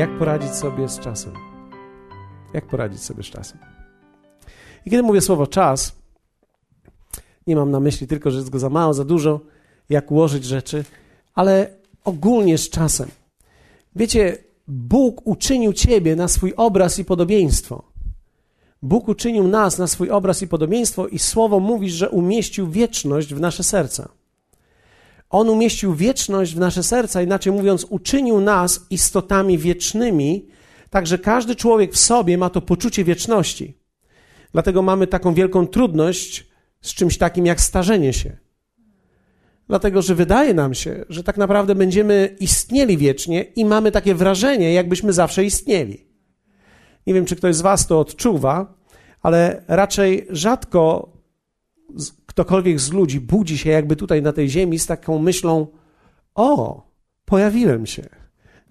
jak poradzić sobie z czasem. Jak poradzić sobie z czasem. I kiedy mówię słowo czas, nie mam na myśli tylko, że jest go za mało, za dużo, jak ułożyć rzeczy, ale ogólnie z czasem. Wiecie, Bóg uczynił ciebie na swój obraz i podobieństwo. Bóg uczynił nas na swój obraz i podobieństwo, i słowo mówi, że umieścił wieczność w nasze serca. On umieścił wieczność w nasze serca, inaczej mówiąc, uczynił nas istotami wiecznymi, tak że każdy człowiek w sobie ma to poczucie wieczności. Dlatego mamy taką wielką trudność z czymś takim jak starzenie się. Dlatego, że wydaje nam się, że tak naprawdę będziemy istnieli wiecznie i mamy takie wrażenie, jakbyśmy zawsze istnieli. Nie wiem, czy ktoś z Was to odczuwa, ale raczej rzadko ktokolwiek z ludzi budzi się jakby tutaj na tej ziemi z taką myślą: O, pojawiłem się.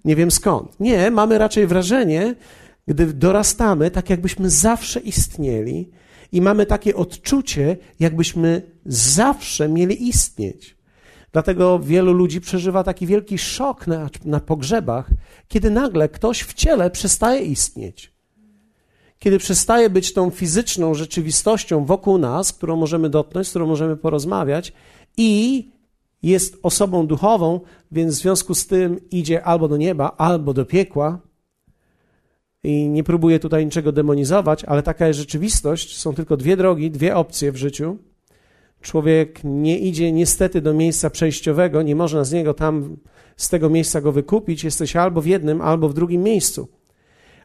Nie wiem skąd. Nie, mamy raczej wrażenie, gdy dorastamy, tak jakbyśmy zawsze istnieli i mamy takie odczucie, jakbyśmy zawsze mieli istnieć. Dlatego wielu ludzi przeżywa taki wielki szok na, na pogrzebach, kiedy nagle ktoś w ciele przestaje istnieć. Kiedy przestaje być tą fizyczną rzeczywistością wokół nas, którą możemy dotknąć, z którą możemy porozmawiać, i jest osobą duchową, więc w związku z tym idzie albo do nieba, albo do piekła. I nie próbuję tutaj niczego demonizować, ale taka jest rzeczywistość. Są tylko dwie drogi, dwie opcje w życiu. Człowiek nie idzie niestety do miejsca przejściowego, nie można z niego tam, z tego miejsca go wykupić. Jesteś albo w jednym, albo w drugim miejscu.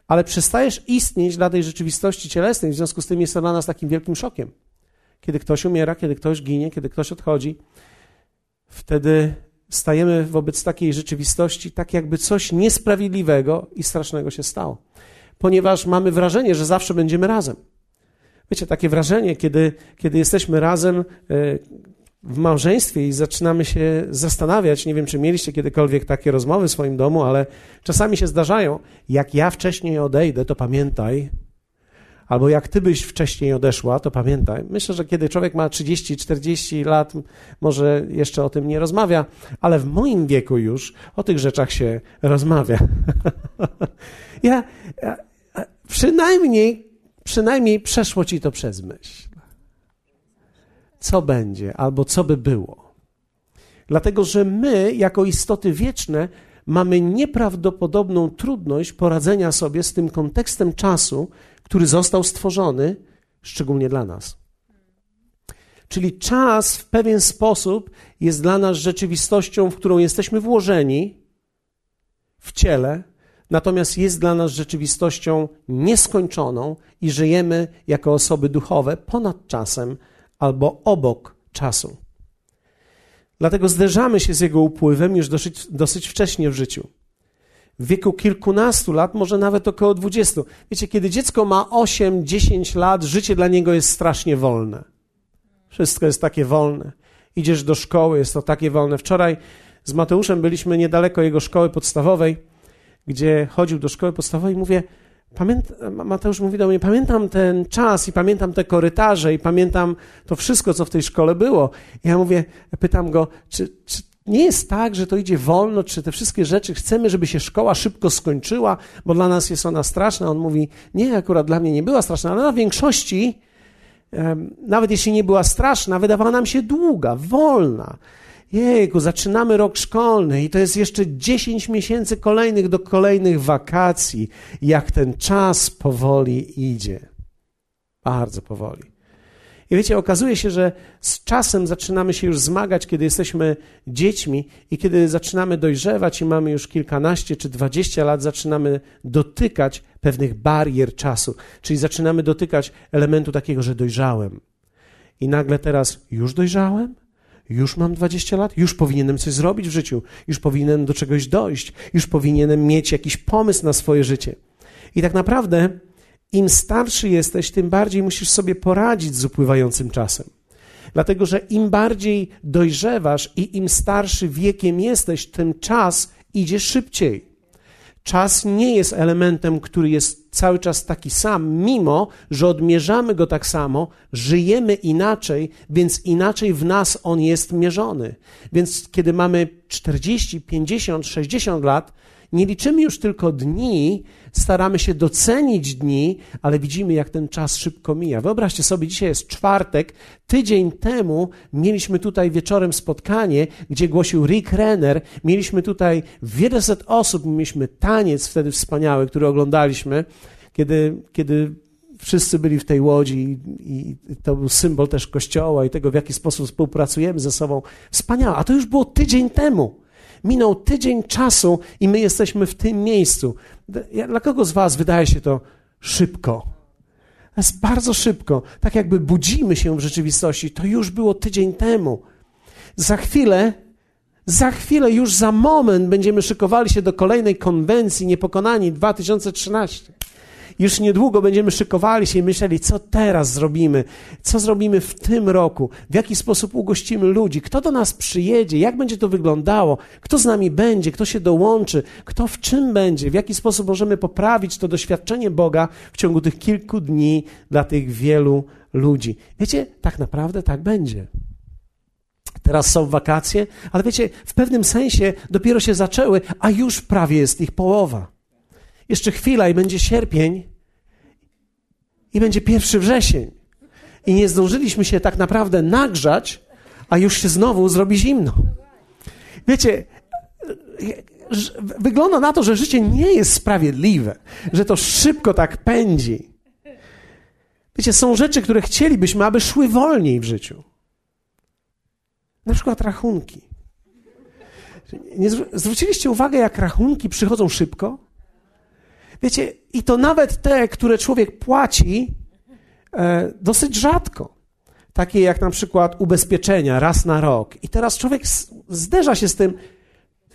Ale przestajesz istnieć dla tej rzeczywistości cielesnej, w związku z tym jest to dla nas takim wielkim szokiem. Kiedy ktoś umiera, kiedy ktoś ginie, kiedy ktoś odchodzi, wtedy stajemy wobec takiej rzeczywistości, tak jakby coś niesprawiedliwego i strasznego się stało. Ponieważ mamy wrażenie, że zawsze będziemy razem. Wiecie, takie wrażenie, kiedy, kiedy jesteśmy razem e, w małżeństwie i zaczynamy się zastanawiać, nie wiem, czy mieliście kiedykolwiek takie rozmowy w swoim domu, ale czasami się zdarzają. Jak ja wcześniej odejdę, to pamiętaj, albo jak ty byś wcześniej odeszła, to pamiętaj. Myślę, że kiedy człowiek ma 30-40 lat, może jeszcze o tym nie rozmawia, ale w moim wieku już o tych rzeczach się rozmawia. ja, ja przynajmniej przynajmniej przeszło ci to przez myśl. Co będzie albo co by było. Dlatego, że my, jako istoty wieczne, mamy nieprawdopodobną trudność poradzenia sobie z tym kontekstem czasu, który został stworzony szczególnie dla nas. Czyli czas w pewien sposób jest dla nas rzeczywistością, w którą jesteśmy włożeni w ciele, natomiast jest dla nas rzeczywistością nieskończoną i żyjemy jako osoby duchowe ponad czasem albo obok czasu. Dlatego zderzamy się z jego upływem już dosyć, dosyć wcześnie w życiu. W wieku kilkunastu lat, może nawet około dwudziestu. Wiecie, kiedy dziecko ma 8-10 lat, życie dla niego jest strasznie wolne. Wszystko jest takie wolne. Idziesz do szkoły, jest to takie wolne. Wczoraj z Mateuszem byliśmy niedaleko jego szkoły podstawowej gdzie chodził do szkoły podstawowej, mówię, pamięt, Mateusz mówi do mnie, pamiętam ten czas i pamiętam te korytarze i pamiętam to wszystko, co w tej szkole było. I ja mówię, pytam go, czy, czy nie jest tak, że to idzie wolno, czy te wszystkie rzeczy chcemy, żeby się szkoła szybko skończyła, bo dla nas jest ona straszna. On mówi, nie, akurat dla mnie nie była straszna, ale na większości, nawet jeśli nie była straszna, wydawała nam się długa, wolna. Jejku, zaczynamy rok szkolny i to jest jeszcze 10 miesięcy kolejnych do kolejnych wakacji. Jak ten czas powoli idzie. Bardzo powoli. I wiecie, okazuje się, że z czasem zaczynamy się już zmagać, kiedy jesteśmy dziećmi i kiedy zaczynamy dojrzewać i mamy już kilkanaście czy dwadzieścia lat, zaczynamy dotykać pewnych barier czasu. Czyli zaczynamy dotykać elementu takiego, że dojrzałem. I nagle teraz już dojrzałem? Już mam 20 lat, już powinienem coś zrobić w życiu, już powinienem do czegoś dojść, już powinienem mieć jakiś pomysł na swoje życie. I tak naprawdę, im starszy jesteś, tym bardziej musisz sobie poradzić z upływającym czasem. Dlatego, że im bardziej dojrzewasz i im starszy wiekiem jesteś, tym czas idzie szybciej. Czas nie jest elementem, który jest cały czas taki sam, mimo że odmierzamy go tak samo, żyjemy inaczej, więc inaczej w nas on jest mierzony. Więc kiedy mamy 40, 50, 60 lat, Nie liczymy już tylko dni, staramy się docenić dni, ale widzimy, jak ten czas szybko mija. Wyobraźcie sobie, dzisiaj jest czwartek. Tydzień temu mieliśmy tutaj wieczorem spotkanie, gdzie głosił Rick Renner. Mieliśmy tutaj wieleset osób, mieliśmy taniec wtedy wspaniały, który oglądaliśmy, kiedy, kiedy wszyscy byli w tej łodzi i to był symbol też Kościoła i tego, w jaki sposób współpracujemy ze sobą. Wspaniałe. A to już było tydzień temu. Minął tydzień czasu i my jesteśmy w tym miejscu. Dla kogo z Was wydaje się to szybko? To jest bardzo szybko. Tak jakby budzimy się w rzeczywistości. To już było tydzień temu. Za chwilę, za chwilę, już za moment będziemy szykowali się do kolejnej konwencji Niepokonani 2013. Już niedługo będziemy szykowali się i myśleli, co teraz zrobimy, co zrobimy w tym roku, w jaki sposób ugościmy ludzi, kto do nas przyjedzie, jak będzie to wyglądało, kto z nami będzie, kto się dołączy, kto w czym będzie, w jaki sposób możemy poprawić to doświadczenie Boga w ciągu tych kilku dni dla tych wielu ludzi. Wiecie, tak naprawdę tak będzie. Teraz są wakacje, ale wiecie, w pewnym sensie dopiero się zaczęły, a już prawie jest ich połowa. Jeszcze chwila i będzie sierpień i będzie pierwszy wrzesień. I nie zdążyliśmy się tak naprawdę nagrzać, a już się znowu zrobi zimno. Wiecie, wygląda na to, że życie nie jest sprawiedliwe, że to szybko tak pędzi. Wiecie, są rzeczy, które chcielibyśmy, aby szły wolniej w życiu. Na przykład rachunki. Nie zwróciliście uwagę, jak rachunki przychodzą szybko? Wiecie, i to nawet te, które człowiek płaci, e, dosyć rzadko. Takie jak na przykład ubezpieczenia raz na rok. I teraz człowiek zderza się z tym,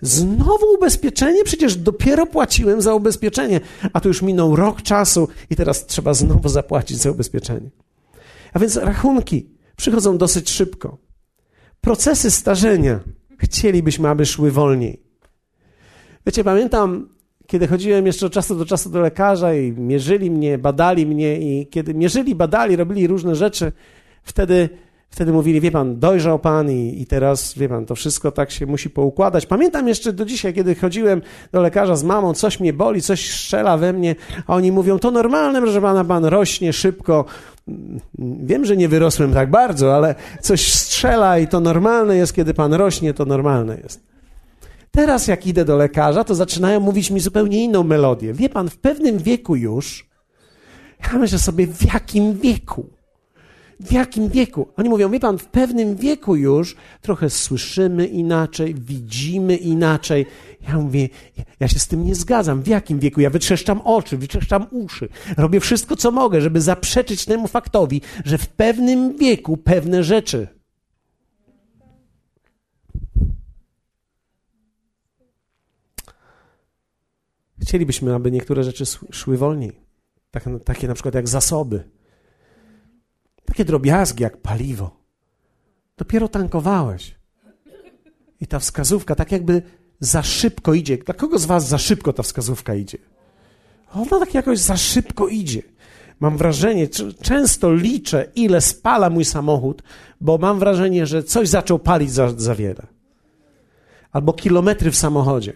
Znowu ubezpieczenie? Przecież dopiero płaciłem za ubezpieczenie, a tu już minął rok czasu i teraz trzeba znowu zapłacić za ubezpieczenie. A więc rachunki przychodzą dosyć szybko. Procesy starzenia chcielibyśmy, aby szły wolniej. Wiecie, pamiętam kiedy chodziłem jeszcze od czasu do czasu do lekarza i mierzyli mnie, badali mnie i kiedy mierzyli, badali, robili różne rzeczy, wtedy, wtedy mówili, wie pan, dojrzał pan i, i teraz, wie pan, to wszystko tak się musi poukładać. Pamiętam jeszcze do dzisiaj, kiedy chodziłem do lekarza z mamą, coś mnie boli, coś strzela we mnie, a oni mówią, to normalne, że pana, pan rośnie szybko. Wiem, że nie wyrosłem tak bardzo, ale coś strzela i to normalne jest, kiedy pan rośnie, to normalne jest. Teraz, jak idę do lekarza, to zaczynają mówić mi zupełnie inną melodię. Wie pan, w pewnym wieku już, ja myślę sobie, w jakim wieku? W jakim wieku? Oni mówią, wie pan, w pewnym wieku już trochę słyszymy inaczej, widzimy inaczej. Ja mówię, ja się z tym nie zgadzam. W jakim wieku? Ja wytrzeszczam oczy, wytrzeszczam uszy. Robię wszystko, co mogę, żeby zaprzeczyć temu faktowi, że w pewnym wieku pewne rzeczy Chcielibyśmy, aby niektóre rzeczy szły wolniej. Tak, takie na przykład jak zasoby. Takie drobiazgi jak paliwo. Dopiero tankowałeś. I ta wskazówka tak jakby za szybko idzie. Dla kogo z Was za szybko ta wskazówka idzie? Ona tak jakoś za szybko idzie. Mam wrażenie, często liczę, ile spala mój samochód, bo mam wrażenie, że coś zaczął palić za, za wiele. Albo kilometry w samochodzie.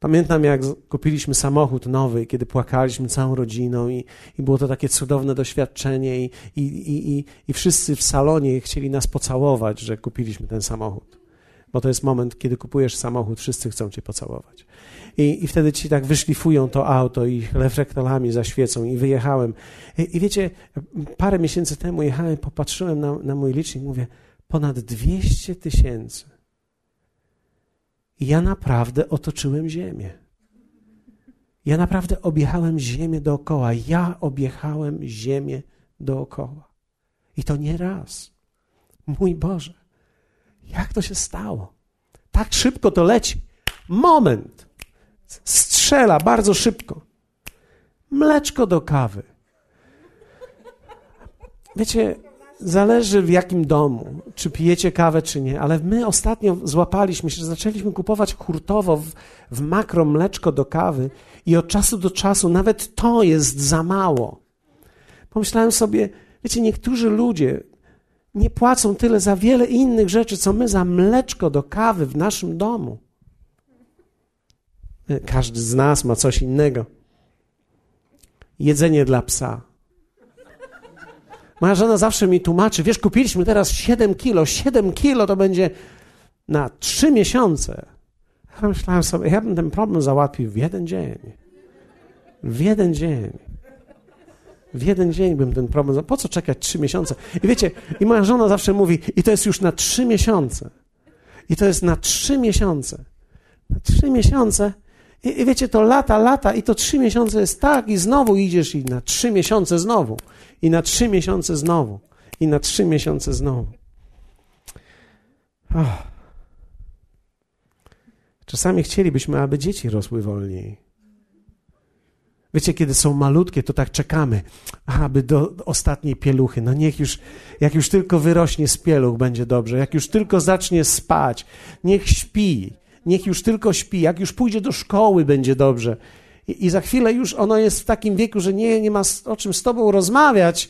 Pamiętam, jak kupiliśmy samochód nowy, kiedy płakaliśmy całą rodziną, i, i było to takie cudowne doświadczenie, i, i, i, i wszyscy w salonie chcieli nas pocałować, że kupiliśmy ten samochód. Bo to jest moment, kiedy kupujesz samochód, wszyscy chcą cię pocałować. I, i wtedy ci tak wyszlifują to auto i reflektorami zaświecą, i wyjechałem. I, I, wiecie, parę miesięcy temu jechałem, popatrzyłem na, na mój licznik, mówię, ponad 200 tysięcy ja naprawdę otoczyłem ziemię. Ja naprawdę objechałem ziemię dookoła. Ja objechałem ziemię dookoła. I to nie raz. Mój Boże, jak to się stało? Tak szybko to leci. Moment. Strzela bardzo szybko. Mleczko do kawy. Wiecie, Zależy w jakim domu, czy pijecie kawę, czy nie, ale my ostatnio złapaliśmy się, że zaczęliśmy kupować hurtowo w, w makro mleczko do kawy i od czasu do czasu nawet to jest za mało. Pomyślałem sobie, wiecie, niektórzy ludzie nie płacą tyle za wiele innych rzeczy, co my za mleczko do kawy w naszym domu. Każdy z nas ma coś innego. Jedzenie dla psa. Moja żona zawsze mi tłumaczy, wiesz, kupiliśmy teraz 7 kilo, 7 kilo to będzie na 3 miesiące. Ja myślałem sobie, ja bym ten problem załatwił w jeden dzień. W jeden dzień. W jeden dzień bym ten problem. Po co czekać trzy miesiące? I wiecie, i moja żona zawsze mówi, i to jest już na trzy miesiące. I to jest na trzy miesiące. Na trzy miesiące. I, I, wiecie, to lata, lata, i to trzy miesiące jest tak, i znowu idziesz, i na trzy miesiące znowu. I na trzy miesiące znowu. I na trzy miesiące znowu. Oh. Czasami chcielibyśmy, aby dzieci rosły wolniej. Wiecie, kiedy są malutkie, to tak czekamy, aby do ostatniej pieluchy. No niech już, jak już tylko wyrośnie z pieluch, będzie dobrze. Jak już tylko zacznie spać, niech śpi. Niech już tylko śpi. Jak już pójdzie do szkoły, będzie dobrze. I, i za chwilę już ono jest w takim wieku, że nie, nie ma o czym z tobą rozmawiać.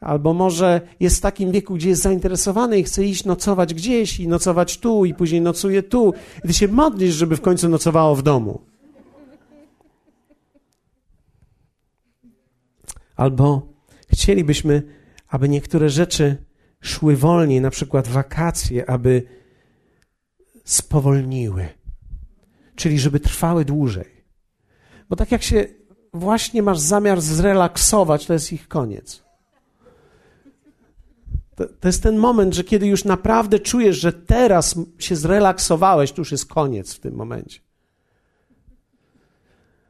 Albo może jest w takim wieku, gdzie jest zainteresowany i chce iść nocować gdzieś i nocować tu i później nocuje tu. I ty się modlisz, żeby w końcu nocowało w domu. Albo chcielibyśmy, aby niektóre rzeczy szły wolniej, na przykład wakacje, aby spowolniły, czyli żeby trwały dłużej. Bo tak jak się właśnie masz zamiar zrelaksować, to jest ich koniec. To, to, jest ten moment, że kiedy już naprawdę czujesz, że teraz się zrelaksowałeś, to już jest koniec w tym momencie.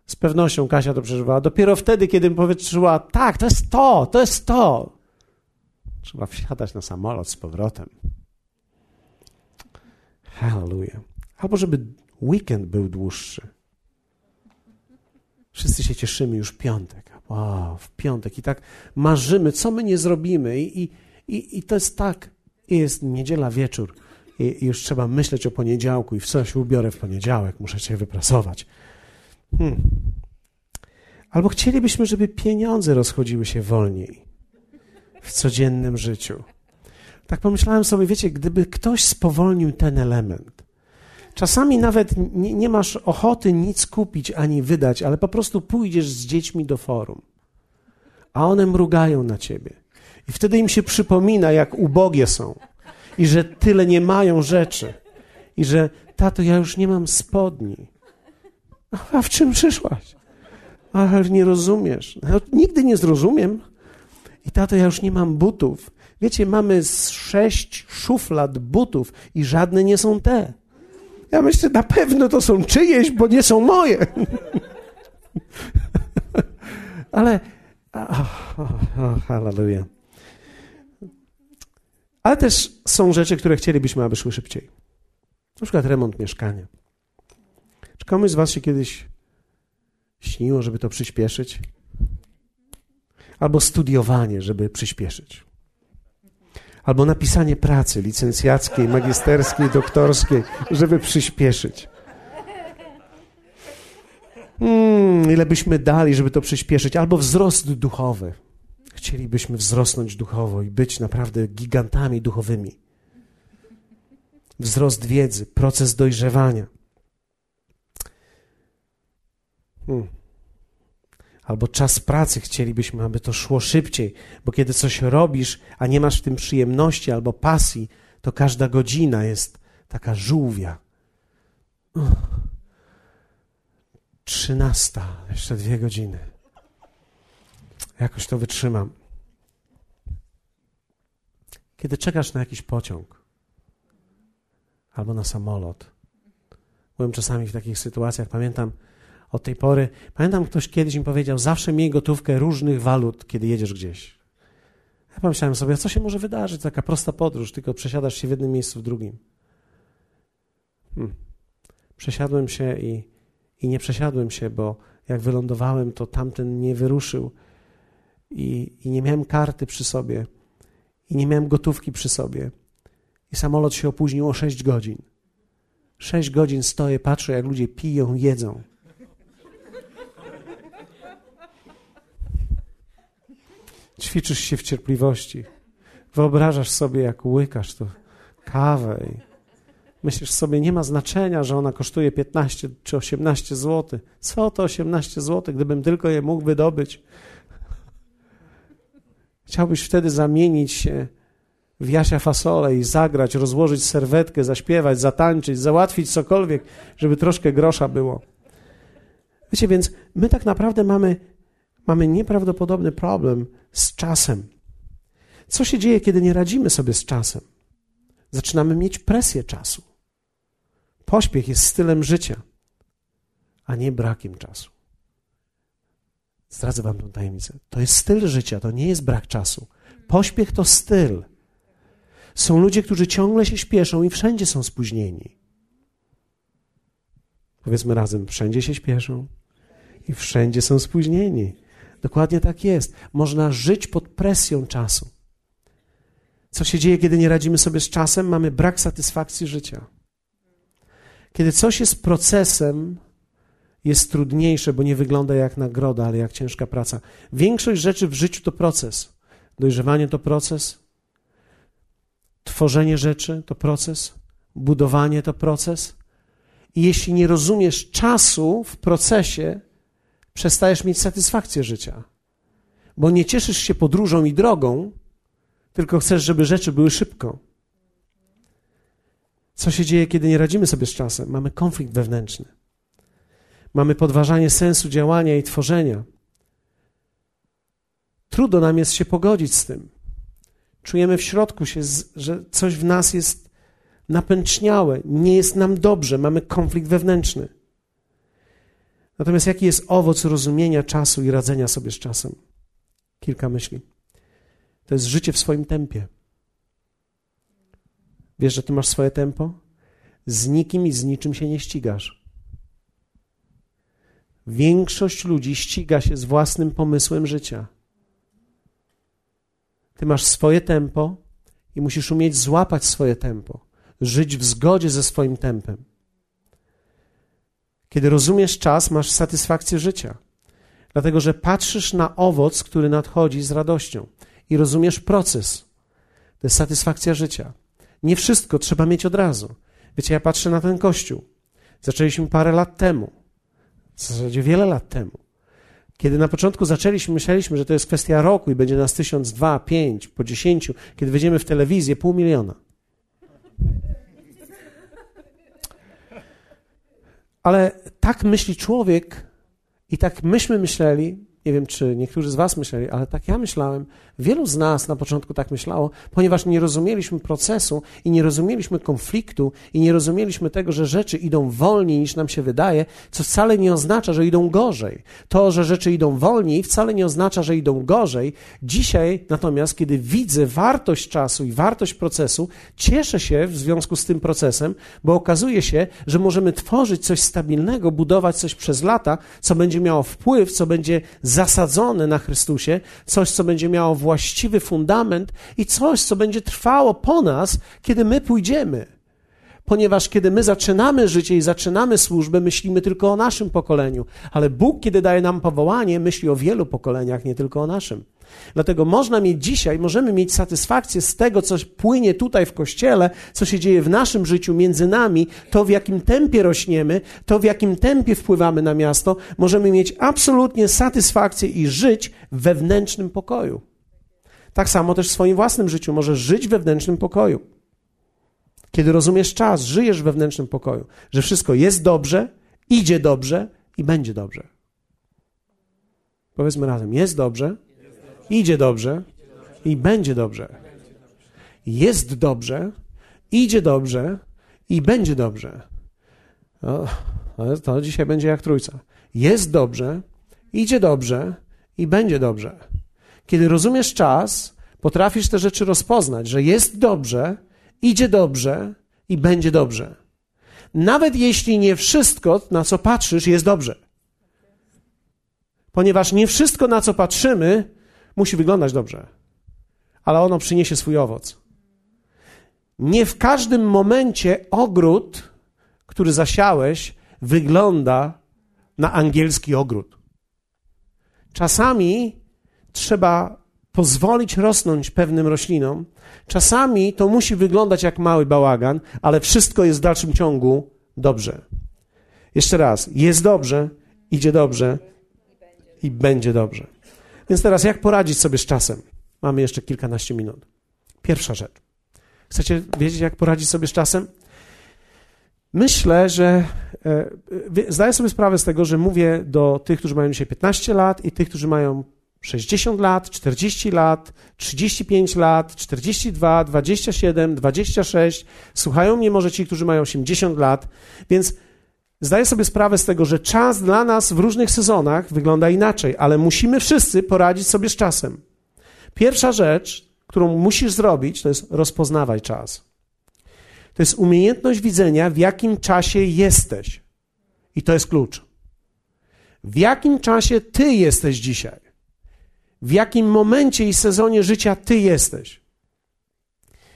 Z pewnością Kasia to przeżywała. Dopiero wtedy, kiedy powiedziała, tak, to jest to, to jest to. Trzeba wsiadać na samolot z powrotem. Hallelujah. Albo żeby weekend był dłuższy. Wszyscy się cieszymy już piątek. Wow, w piątek. I tak marzymy, co my nie zrobimy. I, i, i, to jest tak. I jest niedziela wieczór. I, już trzeba myśleć o poniedziałku. I w co się ubiorę w poniedziałek. Muszę się wyprasować. Hmm. Albo chcielibyśmy, żeby pieniądze rozchodziły się wolniej w codziennym życiu. Tak pomyślałem sobie, wiecie, gdyby ktoś spowolnił ten element, czasami nawet nie, nie, masz ochoty nic kupić ani wydać, ale po prostu pójdziesz z dziećmi do forum, a one mrugają na ciebie. I wtedy im się przypomina, jak ubogie są i że tyle nie mają rzeczy i że tato, ja już nie mam spodni. A w czym przyszłaś? Ale nie rozumiesz. No, nigdy nie zrozumiem. I tato, ja już nie mam butów. Wiecie, mamy sześć szuflad butów i żadne nie są te. Ja myślę, na pewno to są czyjeś, bo nie są moje. Ale, oh, oh, hallelujah. Ale też są rzeczy, które chcielibyśmy, aby szły szybciej. Na przykład remont mieszkania. Czy komuś z Was się kiedyś śniło, żeby to przyspieszyć? Albo studiowanie, żeby przyspieszyć. Albo napisanie pracy licencjackiej, magisterskiej, doktorskiej, żeby przyspieszyć. Hmm, ile byśmy dali, żeby to przyspieszyć? Albo wzrost duchowy. Chcielibyśmy wzrosnąć duchowo i być naprawdę gigantami duchowymi. Wzrost wiedzy, proces dojrzewania. Hmm. Albo czas pracy chcielibyśmy, aby to szło szybciej, bo kiedy coś robisz, a nie masz w tym przyjemności albo pasji, to każda godzina jest taka żółwia. Trzynasta, jeszcze dwie godziny. Jakoś to wytrzymam. Kiedy czekasz na jakiś pociąg albo na samolot. Byłem czasami w takich sytuacjach, pamiętam, od tej pory. Pamiętam, ktoś kiedyś mi powiedział, zawsze miej gotówkę różnych walut, kiedy jedziesz gdzieś. Ja pomyślałem sobie, co się może wydarzyć? Taka prosta podróż, tylko przesiadasz się w jednym miejscu w drugim. Hmm. Przesiadłem się i, i nie przesiadłem się, bo jak wylądowałem, to tamten nie wyruszył i, i nie miałem karty przy sobie i nie miałem gotówki przy sobie. I samolot się opóźnił o 6 godzin. 6 godzin stoję, patrzę, jak ludzie piją, jedzą. Ćwiczysz się w cierpliwości. Wyobrażasz sobie, jak łykasz to kawę i Myślisz sobie, nie ma znaczenia, że ona kosztuje 15 czy 18 zł. Co to 18 zł, gdybym tylko je mógł wydobyć? Chciałbyś wtedy zamienić się w Jasia Fasolę i zagrać, rozłożyć serwetkę, zaśpiewać, zatańczyć, załatwić cokolwiek, żeby troszkę grosza było. Wiecie, więc my tak naprawdę mamy, mamy nieprawdopodobny problem z czasem. Co się dzieje, kiedy nie radzimy sobie z czasem? Zaczynamy mieć presję czasu. Pośpiech jest stylem życia, a nie brakiem czasu. Zdradzę wam tę tajemnicę. To jest styl życia, to nie jest brak czasu. Pośpiech to styl. Są ludzie, którzy ciągle się śpieszą i wszędzie są spóźnieni. Powiedzmy razem, wszędzie się śpieszą i wszędzie są spóźnieni. Dokładnie tak jest. Można żyć pod presją czasu. Co się dzieje, kiedy nie radzimy sobie z czasem? Mamy brak satysfakcji życia. Kiedy coś jest procesem, jest trudniejsze, bo nie wygląda jak nagroda, ale jak ciężka praca. Większość rzeczy w życiu to proces. Dojrzewanie to proces, tworzenie rzeczy to proces, budowanie to proces. I jeśli nie rozumiesz czasu w procesie, przestajesz mieć satysfakcję życia. Bo nie cieszysz się podróżą i drogą, tylko chcesz, żeby rzeczy były szybko. Co się dzieje, kiedy nie radzimy sobie z czasem? Mamy konflikt wewnętrzny. Mamy podważanie sensu działania i tworzenia. Trudno nam jest się pogodzić z tym. Czujemy w środku się, że coś w nas jest napęczniałe, nie jest nam dobrze, mamy konflikt wewnętrzny. Natomiast jaki jest owoc rozumienia czasu i radzenia sobie z czasem? Kilka myśli. To jest życie w swoim tempie. Wiesz, że ty masz swoje tempo? Z nikim i z niczym się nie ścigasz. Większość ludzi ściga się z własnym pomysłem życia. Ty masz swoje tempo i musisz umieć złapać swoje tempo, żyć w zgodzie ze swoim tempem. Kiedy rozumiesz czas, masz satysfakcję życia, dlatego że patrzysz na owoc, który nadchodzi z radością i rozumiesz proces. To jest satysfakcja życia. Nie wszystko trzeba mieć od razu. Wiecie, ja patrzę na ten kościół. Zaczęliśmy parę lat temu, w zasadzie wiele lat temu. Kiedy na początku zaczęliśmy, myśleliśmy, że to jest kwestia roku i będzie nas tysiąc, dwa, pięć, po dziesięciu. Kiedy wejdziemy w telewizję, pół miliona. Ale tak myśli człowiek i tak myśmy myśleli, nie wiem, czy niektórzy z Was myśleli, ale tak ja myślałem. Wielu z nas na początku tak myślało, ponieważ nie rozumieliśmy procesu i nie rozumieliśmy konfliktu i nie rozumieliśmy tego, że rzeczy idą wolniej niż nam się wydaje, co wcale nie oznacza, że idą gorzej. To, że rzeczy idą wolniej, wcale nie oznacza, że idą gorzej. Dzisiaj natomiast, kiedy widzę wartość czasu i wartość procesu, cieszę się w związku z tym procesem, bo okazuje się, że możemy tworzyć coś stabilnego, budować coś przez lata, co będzie miało wpływ, co będzie zasadzone na Chrystusie, coś, co będzie miało właściwy fundament i coś, co będzie trwało po nas, kiedy my pójdziemy. Ponieważ kiedy my zaczynamy życie i zaczynamy służbę, myślimy tylko o naszym pokoleniu, ale Bóg, kiedy daje nam powołanie, myśli o wielu pokoleniach, nie tylko o naszym. Dlatego można mieć dzisiaj, możemy mieć satysfakcję z tego, co płynie tutaj w kościele, co się dzieje w naszym życiu między nami, to w jakim tempie rośniemy, to w jakim tempie wpływamy na miasto. Możemy mieć absolutnie satysfakcję i żyć w wewnętrznym pokoju. Tak samo też w swoim własnym życiu możesz żyć wewnętrznym pokoju. Kiedy rozumiesz czas, żyjesz w wewnętrznym pokoju, że wszystko jest dobrze, idzie dobrze i będzie dobrze. Powiedzmy razem, jest dobrze, idzie dobrze i będzie dobrze. Jest dobrze, idzie dobrze i będzie dobrze. O, to dzisiaj będzie jak trójca. Jest dobrze, idzie dobrze i będzie dobrze. Kiedy rozumiesz czas, potrafisz te rzeczy rozpoznać, że jest dobrze, idzie dobrze i będzie dobrze. Nawet jeśli nie wszystko, na co patrzysz, jest dobrze. Ponieważ nie wszystko, na co patrzymy, musi wyglądać dobrze, ale ono przyniesie swój owoc. Nie w każdym momencie ogród, który zasiałeś, wygląda na angielski ogród. Czasami trzeba pozwolić rosnąć pewnym roślinom. Czasami to musi wyglądać jak mały bałagan, ale wszystko jest w dalszym ciągu dobrze. Jeszcze raz, jest dobrze, idzie dobrze i będzie dobrze. Więc teraz, jak poradzić sobie z czasem? Mamy jeszcze kilkanaście minut. Pierwsza rzecz. Chcecie wiedzieć, jak poradzić sobie z czasem? Myślę, że e, zdaję sobie sprawę z tego, że mówię do tych, którzy mają dzisiaj 15 lat i tych, którzy mają 60 lat, 40 lat, 35 lat, 42, 27, 26. Słuchają mnie może ci, którzy mają 80 lat, więc zdaję sobie sprawę z tego, że czas dla nas w różnych sezonach wygląda inaczej, ale musimy wszyscy poradzić sobie z czasem. Pierwsza rzecz, którą musisz zrobić, to jest rozpoznawaj czas. To jest umiejętność widzenia, w jakim czasie jesteś. I to jest klucz. W jakim czasie ty jesteś dzisiaj? W jakim momencie i sezonie życia ty jesteś?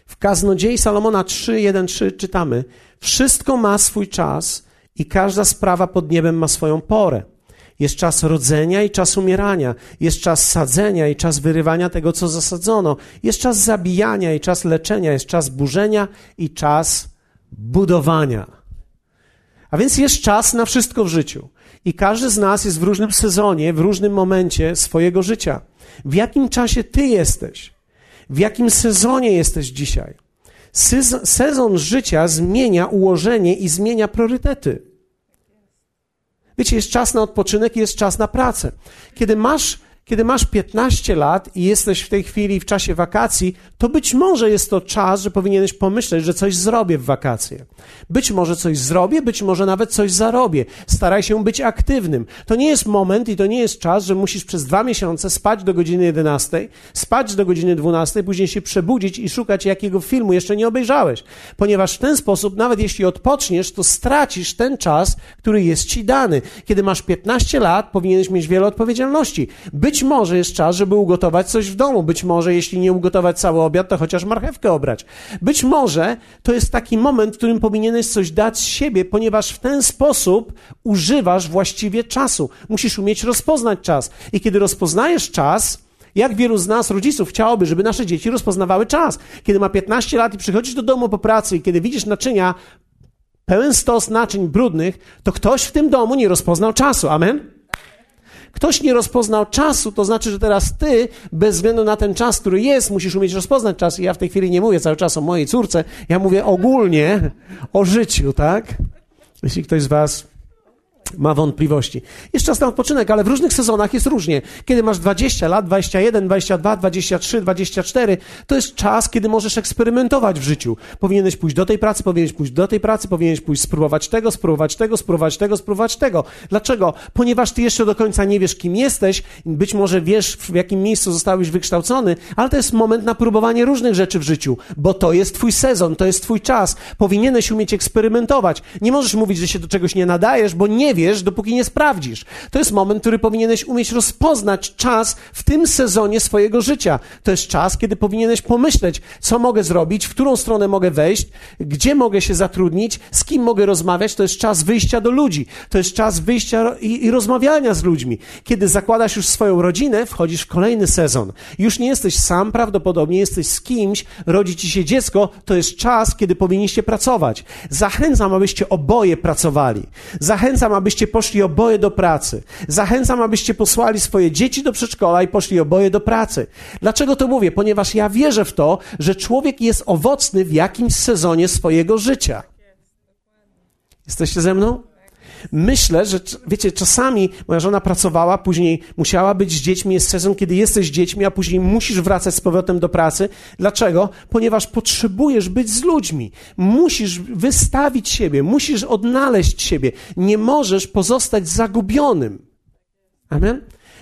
W Kaznodziei Salomona 3:1-3 czytamy: Wszystko ma swój czas i każda sprawa pod niebem ma swoją porę. Jest czas rodzenia i czas umierania. Jest czas sadzenia i czas wyrywania tego, co zasadzono. Jest czas zabijania i czas leczenia. Jest czas burzenia i czas budowania. A więc jest czas na wszystko w życiu. I każdy z nas jest w różnym sezonie, w różnym momencie swojego życia. W jakim czasie ty jesteś? W jakim sezonie jesteś dzisiaj? Sezon życia zmienia ułożenie i zmienia priorytety. Wiecie, jest czas na odpoczynek i jest czas na pracę. Kiedy masz kiedy masz 15 lat i jesteś w tej chwili w czasie wakacji, to być może jest to czas, że powinieneś pomyśleć, że coś zrobię w wakacje. Być może coś zrobię, być może nawet coś zarobię. Staraj się być aktywnym. To nie jest moment i to nie jest czas, że musisz przez dwa miesiące spać do godziny 11, spać do godziny 12, później się przebudzić i szukać jakiego filmu jeszcze nie obejrzałeś. Ponieważ w ten sposób, nawet jeśli odpoczniesz, to stracisz ten czas, który jest ci dany. Kiedy masz 15 lat, powinieneś mieć wiele odpowiedzialności. Być być może jest czas, żeby ugotować coś w domu. Być może, jeśli nie ugotować cały obiad, to chociaż marchewkę obrać. Być może to jest taki moment, w którym powinieneś coś dać z siebie, ponieważ w ten sposób używasz właściwie czasu. Musisz umieć rozpoznać czas. I kiedy rozpoznajesz czas, jak wielu z nas, rodziców, chciałoby, żeby nasze dzieci rozpoznawały czas. Kiedy ma 15 lat i przychodzisz do domu po pracy i kiedy widzisz naczynia, pełen stos naczyń brudnych, to ktoś w tym domu nie rozpoznał czasu. Amen? Ktoś nie rozpoznał czasu, to znaczy, że teraz ty, bez względu na ten czas, który jest, musisz umieć rozpoznać czas. I ja w tej chwili nie mówię cały czas o mojej córce, ja mówię ogólnie o życiu, tak? Jeśli ktoś z was ma wątpliwości. Jest czas na odpoczynek, ale w różnych sezonach jest różnie. Kiedy masz 20 lat, 21, 22, 23, 24, to jest czas, kiedy możesz eksperymentować w życiu. Powinieneś pójść do tej pracy, powinieneś pójść do tej pracy, powinieneś pójść spróbować tego, spróbować tego, spróbować tego, spróbować tego. Dlaczego? Ponieważ ty jeszcze do końca nie wiesz, kim jesteś, być może wiesz, w jakim miejscu zostałeś wykształcony, ale to jest moment na próbowanie różnych rzeczy w życiu, bo to jest twój sezon, to jest twój czas. Powinieneś umieć eksperymentować. Nie możesz mówić, że się do czegoś nie nadajesz, bo nie wiesz, dopóki nie sprawdzisz. To jest moment, który powinieneś umieć rozpoznać czas w tym sezonie swojego życia. To jest czas, kiedy powinieneś pomyśleć, co mogę zrobić, w którą stronę mogę wejść, gdzie mogę się zatrudnić, z kim mogę rozmawiać. To jest czas wyjścia do ludzi. To jest czas wyjścia i, i rozmawiania z ludźmi. Kiedy zakładasz już swoją rodzinę, wchodzisz w kolejny sezon. Już nie jesteś sam, prawdopodobnie jesteś z kimś, rodzi ci się dziecko. To jest czas, kiedy powinniście pracować. Zachęcam, abyście oboje pracowali. Zachęcam, abyście poszli oboje do pracy. Zachęcam, abyście posłali swoje dzieci do przedszkola i poszli oboje do pracy. Dlaczego to mówię? Ponieważ ja wierzę w to, że człowiek jest owocny w jakimś sezonie swojego życia. Jesteście ze mną? Myślę, że wiecie, czasami moja żona pracowała, później musiała być z dziećmi, jest sezon, kiedy jesteś z dziećmi, a później musisz wracać z powrotem do pracy. Dlaczego? Ponieważ potrzebujesz być z ludźmi. Musisz wystawić siebie, musisz odnaleźć siebie. Nie możesz pozostać zagubionym. Amen?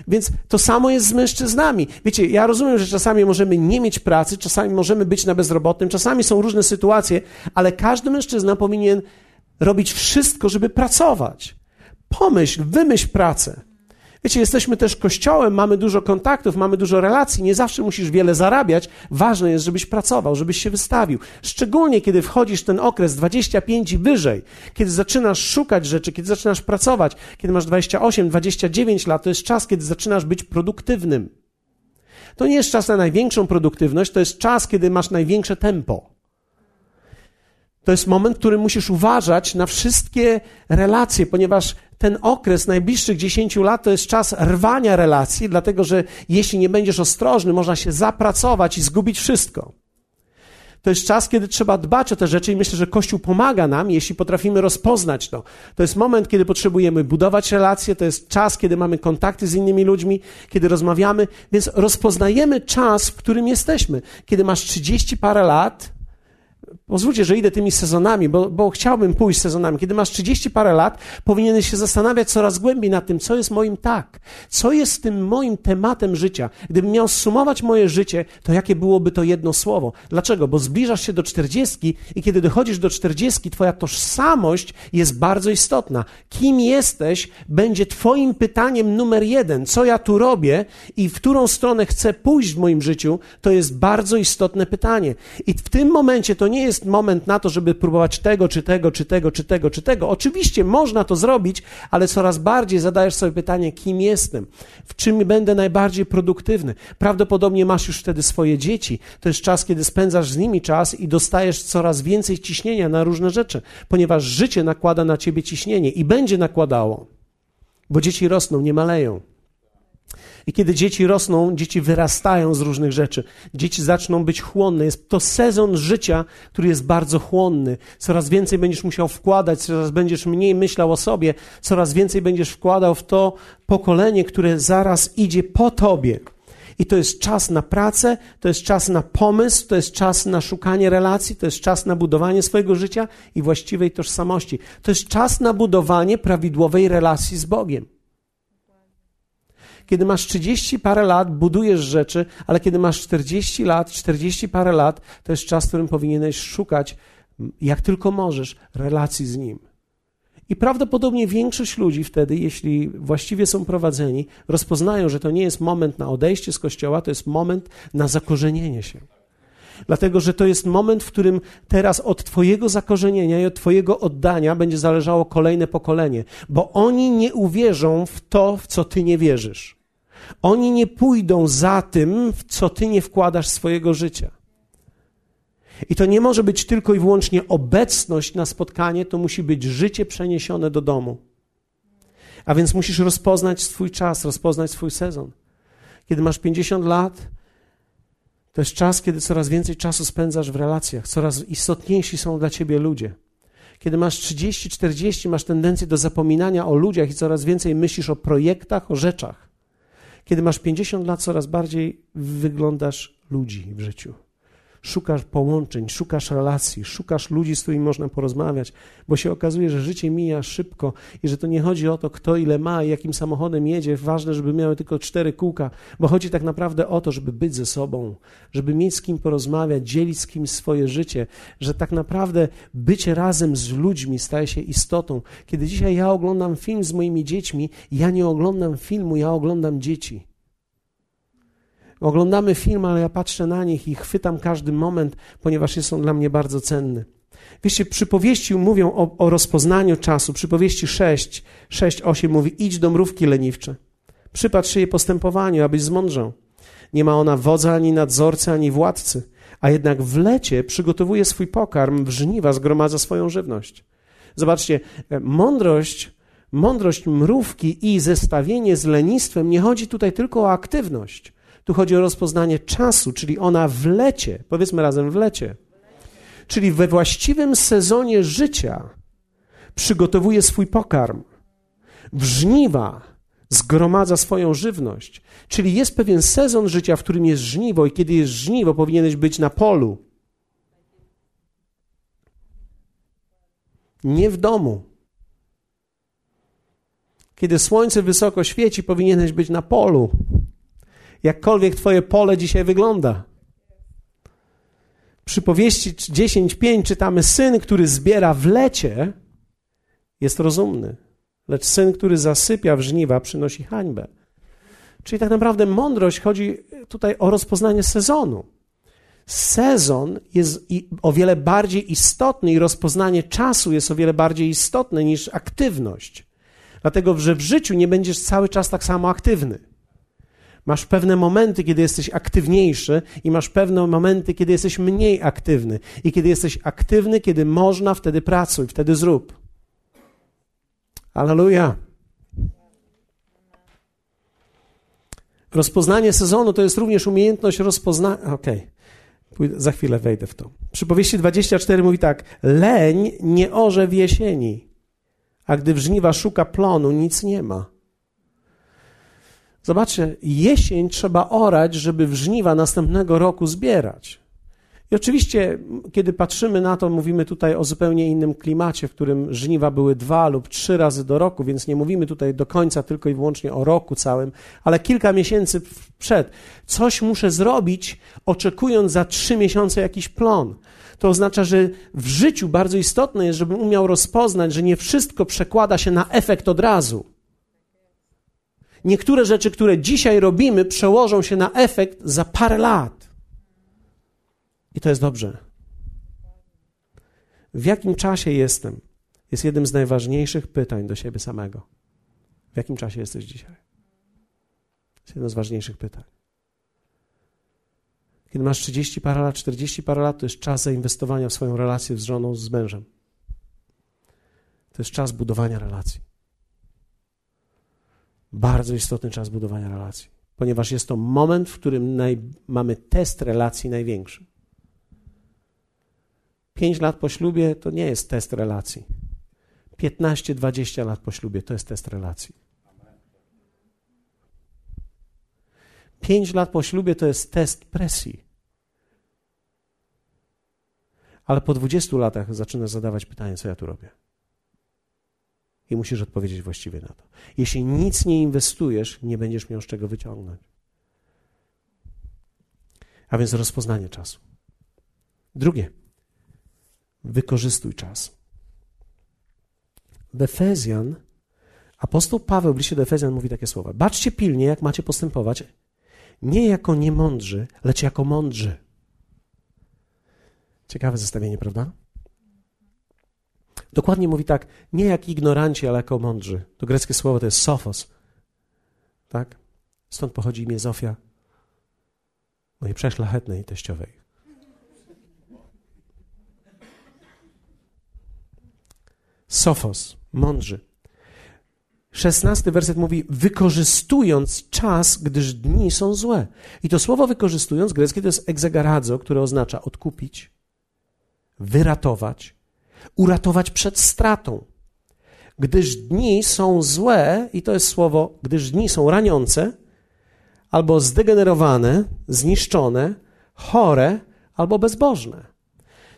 Więc to samo jest z mężczyznami. Wiecie, ja rozumiem, że czasami możemy nie mieć pracy, czasami możemy być na bezrobotnym, czasami są różne sytuacje, ale każdy mężczyzna powinien robić wszystko, żeby pracować. Pomyśl, wymyśl pracę. Wiecie, jesteśmy też kościołem, mamy dużo kontaktów, mamy dużo relacji, nie zawsze musisz wiele zarabiać. Ważne jest, żebyś pracował, żebyś się wystawił. Szczególnie, kiedy wchodzisz w ten okres 25 i wyżej, kiedy zaczynasz szukać rzeczy, kiedy zaczynasz pracować, kiedy masz 28, 29 lat, to jest czas, kiedy zaczynasz być produktywnym. To nie jest czas na największą produktywność, to jest czas, kiedy masz największe tempo. To jest moment, w którym musisz uważać na wszystkie relacje, ponieważ ten okres najbliższych 10 lat to jest czas rwania relacji, dlatego że jeśli nie będziesz ostrożny, można się zapracować i zgubić wszystko. To jest czas, kiedy trzeba dbać o te rzeczy i myślę, że Kościół pomaga nam, jeśli potrafimy rozpoznać to. To jest moment, kiedy potrzebujemy budować relacje, to jest czas, kiedy mamy kontakty z innymi ludźmi, kiedy rozmawiamy, więc rozpoznajemy czas, w którym jesteśmy. Kiedy masz 30 parę lat, Pozwólcie, że idę tymi sezonami, bo, bo chciałbym pójść sezonami. Kiedy masz 30 parę lat, powinieneś się zastanawiać coraz głębiej nad tym, co jest moim tak, co jest tym moim tematem życia. Gdybym miał sumować moje życie, to jakie byłoby to jedno słowo? Dlaczego? Bo zbliżasz się do 40 i kiedy dochodzisz do 40, twoja tożsamość jest bardzo istotna. Kim jesteś będzie twoim pytaniem numer jeden. Co ja tu robię i w którą stronę chcę pójść w moim życiu, to jest bardzo istotne pytanie. I w tym momencie to nie jest moment na to, żeby próbować tego, czy tego, czy tego, czy tego, czy tego. Oczywiście można to zrobić, ale coraz bardziej zadajesz sobie pytanie, kim jestem, w czym będę najbardziej produktywny. Prawdopodobnie masz już wtedy swoje dzieci. To jest czas, kiedy spędzasz z nimi czas i dostajesz coraz więcej ciśnienia na różne rzeczy, ponieważ życie nakłada na ciebie ciśnienie i będzie nakładało, bo dzieci rosną, nie maleją. I kiedy dzieci rosną, dzieci wyrastają z różnych rzeczy. Dzieci zaczną być chłonne. Jest to sezon życia, który jest bardzo chłonny. Coraz więcej będziesz musiał wkładać, coraz będziesz mniej myślał o sobie, coraz więcej będziesz wkładał w to pokolenie, które zaraz idzie po tobie. I to jest czas na pracę, to jest czas na pomysł, to jest czas na szukanie relacji, to jest czas na budowanie swojego życia i właściwej tożsamości. To jest czas na budowanie prawidłowej relacji z Bogiem. Kiedy masz 30 parę lat, budujesz rzeczy, ale kiedy masz 40 lat, 40 parę lat, to jest czas, w którym powinieneś szukać, jak tylko możesz, relacji z Nim. I prawdopodobnie większość ludzi wtedy, jeśli właściwie są prowadzeni, rozpoznają, że to nie jest moment na odejście z kościoła, to jest moment na zakorzenienie się. Dlatego, że to jest moment, w którym teraz od Twojego zakorzenienia i od Twojego oddania będzie zależało kolejne pokolenie, bo oni nie uwierzą w to, w co Ty nie wierzysz. Oni nie pójdą za tym, w co Ty nie wkładasz swojego życia. I to nie może być tylko i wyłącznie obecność na spotkanie, to musi być życie przeniesione do domu. A więc musisz rozpoznać swój czas, rozpoznać swój sezon. Kiedy masz 50 lat, to jest czas, kiedy coraz więcej czasu spędzasz w relacjach, coraz istotniejsi są dla ciebie ludzie. Kiedy masz 30, 40, masz tendencję do zapominania o ludziach i coraz więcej myślisz o projektach, o rzeczach. Kiedy masz 50 lat, coraz bardziej wyglądasz ludzi w życiu szukasz połączeń, szukasz relacji, szukasz ludzi, z którymi można porozmawiać, bo się okazuje, że życie mija szybko i że to nie chodzi o to, kto ile ma i jakim samochodem jedzie. Ważne, żeby miały tylko cztery kółka, bo chodzi tak naprawdę o to, żeby być ze sobą, żeby mieć z kim porozmawiać, dzielić z kimś swoje życie, że tak naprawdę bycie razem z ludźmi staje się istotą. Kiedy dzisiaj ja oglądam film z moimi dziećmi, ja nie oglądam filmu, ja oglądam dzieci. Oglądamy film, ale ja patrzę na nich i chwytam każdy moment, ponieważ jest on dla mnie bardzo cenny. Wiecie, przypowieści mówią o, o rozpoznaniu czasu. Przypowieści 6, 6, 8 mówi: idź do mrówki leniwcze. Przypatrz się jej postępowaniu, abyś zmądrzał. Nie ma ona wodza, ani nadzorcy, ani władcy, a jednak w lecie przygotowuje swój pokarm, w żniwa zgromadza swoją żywność. Zobaczcie, e, mądrość, mądrość mrówki i zestawienie z lenistwem nie chodzi tutaj tylko o aktywność. Tu chodzi o rozpoznanie czasu, czyli ona w lecie, powiedzmy razem w lecie, czyli we właściwym sezonie życia przygotowuje swój pokarm, w żniwa zgromadza swoją żywność. Czyli jest pewien sezon życia, w którym jest żniwo, i kiedy jest żniwo, powinieneś być na polu. Nie w domu. Kiedy słońce wysoko świeci, powinieneś być na polu jakkolwiek Twoje pole dzisiaj wygląda. Przy powieści 10.5 czytamy: Syn, który zbiera w lecie, jest rozumny, lecz syn, który zasypia w żniwa, przynosi hańbę. Czyli tak naprawdę mądrość chodzi tutaj o rozpoznanie sezonu. Sezon jest o wiele bardziej istotny i rozpoznanie czasu jest o wiele bardziej istotne niż aktywność. Dlatego, że w życiu nie będziesz cały czas tak samo aktywny Masz pewne momenty, kiedy jesteś aktywniejszy, i masz pewne momenty, kiedy jesteś mniej aktywny. I kiedy jesteś aktywny, kiedy można, wtedy pracuj, wtedy zrób. Aleluja. Rozpoznanie sezonu to jest również umiejętność rozpoznania. Okej, okay. za chwilę wejdę w to. Przypowieści 24 mówi tak: Leń nie orze w jesieni, a gdy w żniwa szuka plonu, nic nie ma. Zobaczcie, jesień trzeba orać, żeby w żniwa następnego roku zbierać. I oczywiście, kiedy patrzymy na to, mówimy tutaj o zupełnie innym klimacie, w którym żniwa były dwa lub trzy razy do roku, więc nie mówimy tutaj do końca tylko i wyłącznie o roku całym, ale kilka miesięcy przed. Coś muszę zrobić, oczekując za trzy miesiące jakiś plon. To oznacza, że w życiu bardzo istotne jest, żebym umiał rozpoznać, że nie wszystko przekłada się na efekt od razu. Niektóre rzeczy, które dzisiaj robimy, przełożą się na efekt za parę lat. I to jest dobrze. W jakim czasie jestem? Jest jednym z najważniejszych pytań do siebie samego. W jakim czasie jesteś dzisiaj? Jest jedno z ważniejszych pytań. Kiedy masz 30 parę lat, 40 parę lat, to jest czas zainwestowania w swoją relację z żoną, z mężem. To jest czas budowania relacji. Bardzo istotny czas budowania relacji, ponieważ jest to moment, w którym naj, mamy test relacji największy. Pięć lat po ślubie to nie jest test relacji. 15-20 lat po ślubie to jest test relacji. Pięć lat po ślubie to jest test presji. Ale po 20 latach zaczynasz zadawać pytanie, co ja tu robię. I musisz odpowiedzieć właściwie na to. Jeśli nic nie inwestujesz, nie będziesz miał z czego wyciągnąć. A więc rozpoznanie czasu. Drugie, wykorzystuj czas. W Efezjan, apostoł Paweł w liście do Efezjan mówi takie słowa. Baczcie pilnie, jak macie postępować, nie jako niemądrzy, lecz jako mądrzy. Ciekawe zestawienie, prawda? Dokładnie mówi tak, nie jak ignoranci, ale jako mądrzy. To greckie słowo to jest sophos. Tak? Stąd pochodzi imię Zofia, mojej przeszlachetnej teściowej. Sophos, mądrzy. Szesnasty werset mówi, wykorzystując czas, gdyż dni są złe. I to słowo wykorzystując, greckie to jest egzegaradzo, które oznacza odkupić, wyratować, uratować przed stratą. Gdyż dni są złe, i to jest słowo, gdyż dni są raniące, albo zdegenerowane, zniszczone, chore, albo bezbożne.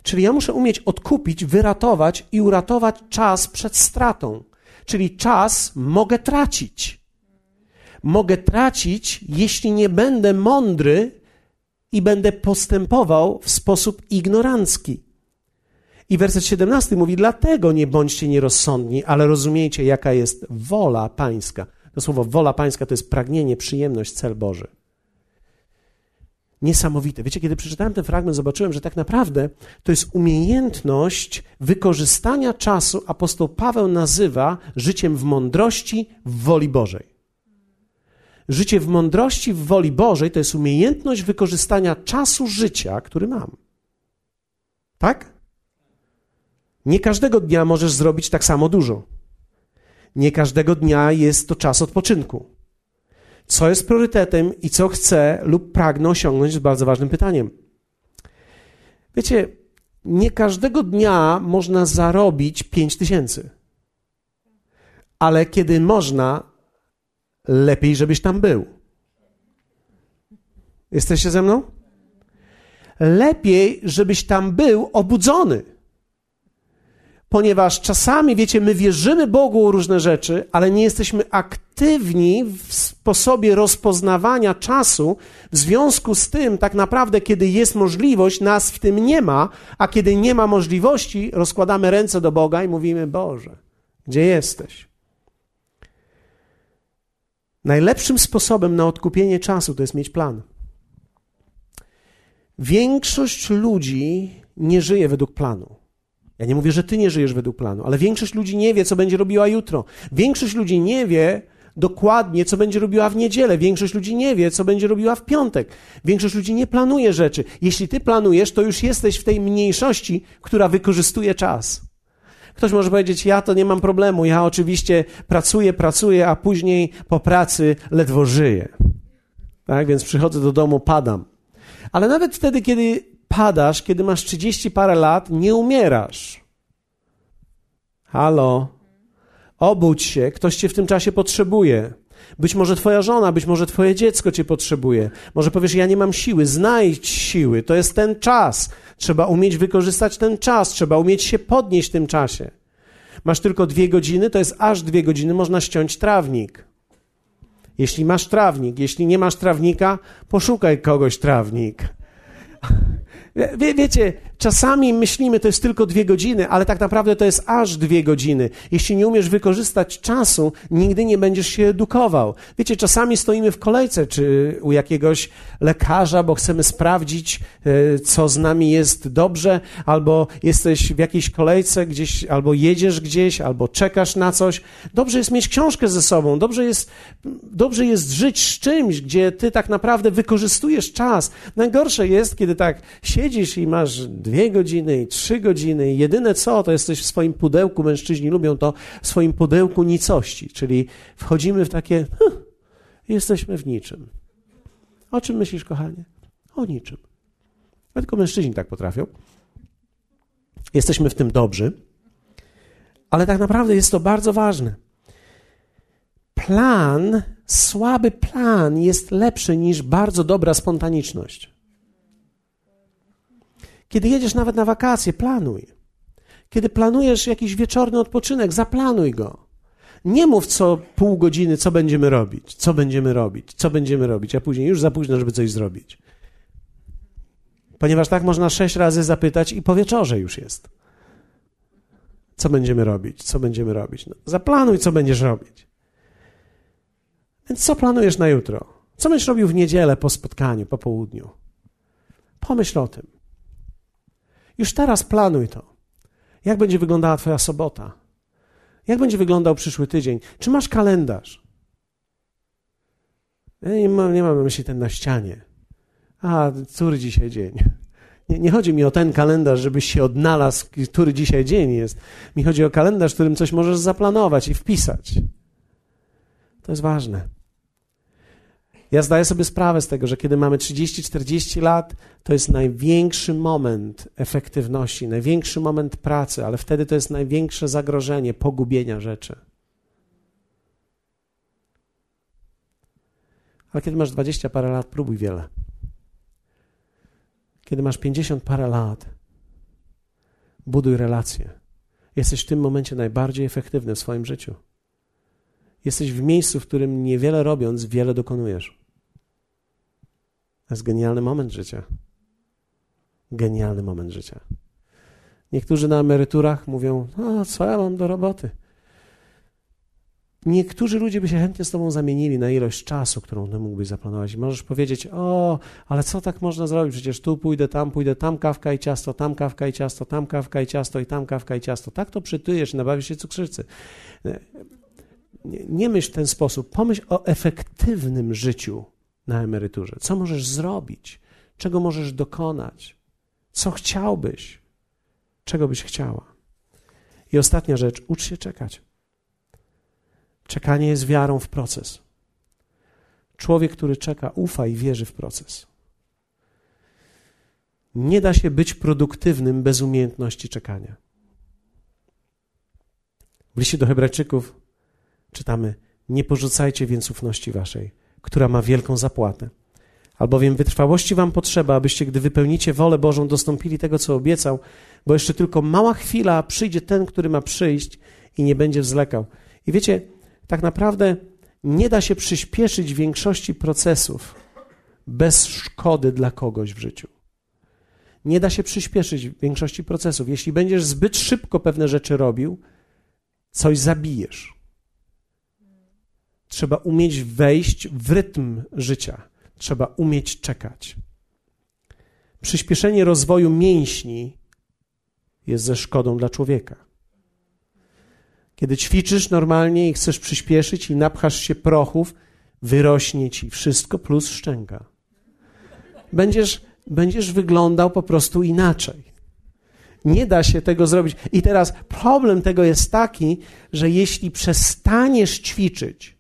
Czyli ja muszę umieć odkupić, wyratować i uratować czas przed stratą. Czyli czas mogę tracić. Mogę tracić, jeśli nie będę mądry i będę postępował w sposób ignorancki. I werset 17 mówi: Dlatego nie bądźcie nierozsądni, ale rozumiejcie, jaka jest wola Pańska. To słowo wola Pańska to jest pragnienie, przyjemność, cel Boży. Niesamowite. Wiecie, kiedy przeczytałem ten fragment, zobaczyłem, że tak naprawdę to jest umiejętność wykorzystania czasu. Apostoł Paweł nazywa życiem w mądrości, w woli Bożej. Życie w mądrości, w woli Bożej to jest umiejętność wykorzystania czasu życia, który mam. Tak? Nie każdego dnia możesz zrobić tak samo dużo. Nie każdego dnia jest to czas odpoczynku. Co jest priorytetem i co chcę lub pragnę osiągnąć jest bardzo ważnym pytaniem. Wiecie, nie każdego dnia można zarobić 5 tysięcy. Ale kiedy można, lepiej, żebyś tam był. Jesteście ze mną? Lepiej, żebyś tam był obudzony ponieważ czasami, wiecie, my wierzymy Bogu o różne rzeczy, ale nie jesteśmy aktywni w sposobie rozpoznawania czasu. W związku z tym, tak naprawdę, kiedy jest możliwość, nas w tym nie ma, a kiedy nie ma możliwości, rozkładamy ręce do Boga i mówimy: Boże, gdzie jesteś? Najlepszym sposobem na odkupienie czasu to jest mieć plan. Większość ludzi nie żyje według planu. Ja nie mówię, że ty nie żyjesz według planu, ale większość ludzi nie wie, co będzie robiła jutro. Większość ludzi nie wie, dokładnie, co będzie robiła w niedzielę. Większość ludzi nie wie, co będzie robiła w piątek. Większość ludzi nie planuje rzeczy. Jeśli ty planujesz, to już jesteś w tej mniejszości, która wykorzystuje czas. Ktoś może powiedzieć, ja to nie mam problemu, ja oczywiście pracuję, pracuję, a później po pracy ledwo żyję. Tak, więc przychodzę do domu, padam. Ale nawet wtedy, kiedy padasz, kiedy masz 30 parę lat, nie umierasz. Halo? Obudź się, ktoś cię w tym czasie potrzebuje. Być może twoja żona, być może twoje dziecko cię potrzebuje. Może powiesz, ja nie mam siły, znajdź siły, to jest ten czas. Trzeba umieć wykorzystać ten czas, trzeba umieć się podnieść w tym czasie. Masz tylko dwie godziny, to jest aż dwie godziny, można ściąć trawnik. Jeśli masz trawnik, jeśli nie masz trawnika, poszukaj kogoś trawnik. Wie, wiecie, czasami myślimy, to jest tylko dwie godziny, ale tak naprawdę to jest aż dwie godziny. Jeśli nie umiesz wykorzystać czasu, nigdy nie będziesz się edukował. Wiecie, czasami stoimy w kolejce, czy u jakiegoś lekarza, bo chcemy sprawdzić, e, co z nami jest dobrze, albo jesteś w jakiejś kolejce gdzieś, albo jedziesz gdzieś, albo czekasz na coś. Dobrze jest mieć książkę ze sobą, dobrze jest, dobrze jest żyć z czymś, gdzie ty tak naprawdę wykorzystujesz czas. Najgorsze jest, kiedy tak siedzisz i masz dwie godziny i trzy godziny i jedyne co, to jesteś w swoim pudełku, mężczyźni lubią to, w swoim pudełku nicości, czyli wchodzimy w takie, huh, jesteśmy w niczym. O czym myślisz, kochanie? O niczym. Tylko mężczyźni tak potrafią. Jesteśmy w tym dobrzy, ale tak naprawdę jest to bardzo ważne. Plan, słaby plan jest lepszy niż bardzo dobra spontaniczność. Kiedy jedziesz nawet na wakacje, planuj. Kiedy planujesz jakiś wieczorny odpoczynek, zaplanuj go. Nie mów co pół godziny, co będziemy robić, co będziemy robić, co będziemy robić, a później już za późno, żeby coś zrobić. Ponieważ tak można sześć razy zapytać i po wieczorze już jest. Co będziemy robić, co będziemy robić. No, zaplanuj, co będziesz robić. Więc co planujesz na jutro? Co będziesz robił w niedzielę po spotkaniu, po południu? Pomyśl o tym. Już teraz planuj to. Jak będzie wyglądała Twoja sobota? Jak będzie wyglądał przyszły tydzień? Czy masz kalendarz? Ja nie mam, nie mam na myśli ten na ścianie. A, który dzisiaj dzień? Nie, nie, chodzi mi o ten kalendarz, żebyś się odnalazł, który dzisiaj dzień jest. Mi chodzi o kalendarz, w którym coś możesz zaplanować i wpisać. To jest ważne. Ja zdaję sobie sprawę z tego, że kiedy mamy 30-40 lat, to jest największy moment efektywności, największy moment pracy, ale wtedy to jest największe zagrożenie pogubienia rzeczy. Ale kiedy masz 20 parę lat, próbuj wiele. Kiedy masz 50 parę lat, buduj relacje. Jesteś w tym momencie najbardziej efektywny w swoim życiu. Jesteś w miejscu, w którym niewiele robiąc, wiele dokonujesz. To jest genialny moment życia. Genialny moment życia. Niektórzy na emeryturach mówią: No, co ja mam do roboty? Niektórzy ludzie by się chętnie z Tobą zamienili na ilość czasu, którą Ty mógłbyś zaplanować. Możesz powiedzieć: O, ale co tak można zrobić? Przecież tu pójdę, tam pójdę, tam kawka i ciasto, tam kawka i ciasto, tam kawka i ciasto i tam kawka i ciasto. Tak to przytyjesz nabawisz się cukrzycy. Nie, nie myśl w ten sposób. Pomyśl o efektywnym życiu na emeryturze? Co możesz zrobić? Czego możesz dokonać? Co chciałbyś? Czego byś chciała? I ostatnia rzecz, ucz się czekać. Czekanie jest wiarą w proces. Człowiek, który czeka, ufa i wierzy w proces. Nie da się być produktywnym bez umiejętności czekania. W liście do Hebrajczyków czytamy: Nie porzucajcie więc ufności waszej która ma wielką zapłatę. Albowiem wytrwałości wam potrzeba, abyście, gdy wypełnicie wolę Bożą, dostąpili tego, co obiecał, bo jeszcze tylko mała chwila, przyjdzie ten, który ma przyjść i nie będzie wzlekał. I wiecie, tak naprawdę nie da się przyspieszyć większości procesów bez szkody dla kogoś w życiu. Nie da się przyspieszyć większości procesów. Jeśli będziesz zbyt szybko pewne rzeczy robił, coś zabijesz. Trzeba umieć wejść w rytm życia. Trzeba umieć czekać. Przyspieszenie rozwoju mięśni jest ze szkodą dla człowieka. Kiedy ćwiczysz normalnie i chcesz przyspieszyć i napchasz się prochów, wyrośnie ci wszystko plus szczęka. Będziesz, będziesz wyglądał po prostu inaczej. Nie da się tego zrobić. I teraz problem tego jest taki, że jeśli przestaniesz ćwiczyć,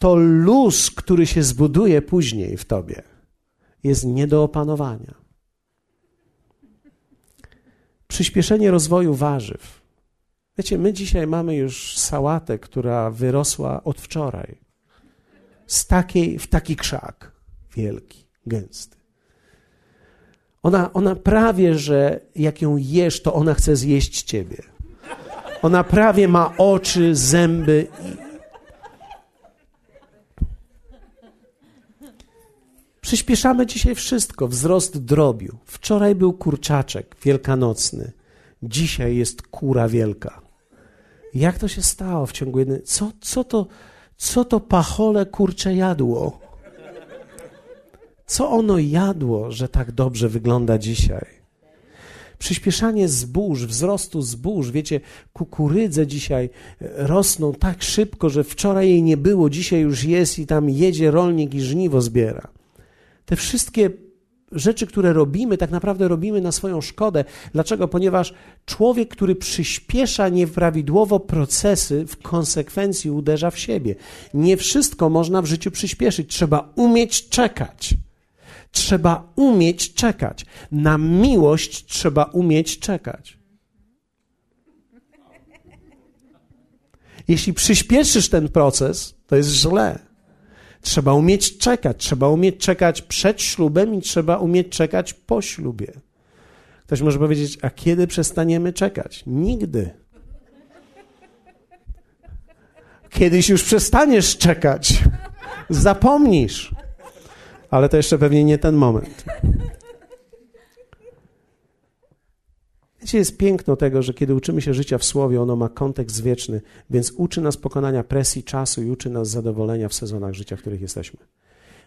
to luz, który się zbuduje później w tobie, jest nie do opanowania. Przyspieszenie rozwoju warzyw. Wiecie, my dzisiaj mamy już sałatę, która wyrosła od wczoraj. Z takiej, w taki krzak wielki, gęsty. Ona, ona prawie, że jak ją jesz, to ona chce zjeść ciebie. Ona prawie ma oczy, zęby Przyspieszamy dzisiaj wszystko. Wzrost drobiu. Wczoraj był kurczaczek wielkanocny. Dzisiaj jest kura wielka. Jak to się stało w ciągu jednej... Co, co, to, co to pachole kurcze jadło? Co ono jadło, że tak dobrze wygląda dzisiaj? Przyspieszanie zbóż, wzrostu zbóż. Wiecie, kukurydze dzisiaj rosną tak szybko, że wczoraj jej nie było, dzisiaj już jest i tam jedzie rolnik i żniwo zbiera. Te wszystkie rzeczy, które robimy, tak naprawdę robimy na swoją szkodę. Dlaczego? Ponieważ człowiek, który przyspiesza nieprawidłowo procesy, w konsekwencji uderza w siebie. Nie wszystko można w życiu przyspieszyć. Trzeba umieć czekać. Trzeba umieć czekać. Na miłość trzeba umieć czekać. Jeśli przyspieszysz ten proces, to jest źle. Trzeba umieć czekać. Trzeba umieć czekać przed ślubem i trzeba umieć czekać po ślubie. Ktoś może powiedzieć, a kiedy przestaniemy czekać? Nigdy. Kiedyś już przestaniesz czekać. Zapomnisz. Ale to jeszcze pewnie nie ten moment. Wiecie, jest piękno tego, że kiedy uczymy się życia w Słowie, ono ma kontekst wieczny, więc uczy nas pokonania presji czasu i uczy nas zadowolenia w sezonach życia, w których jesteśmy.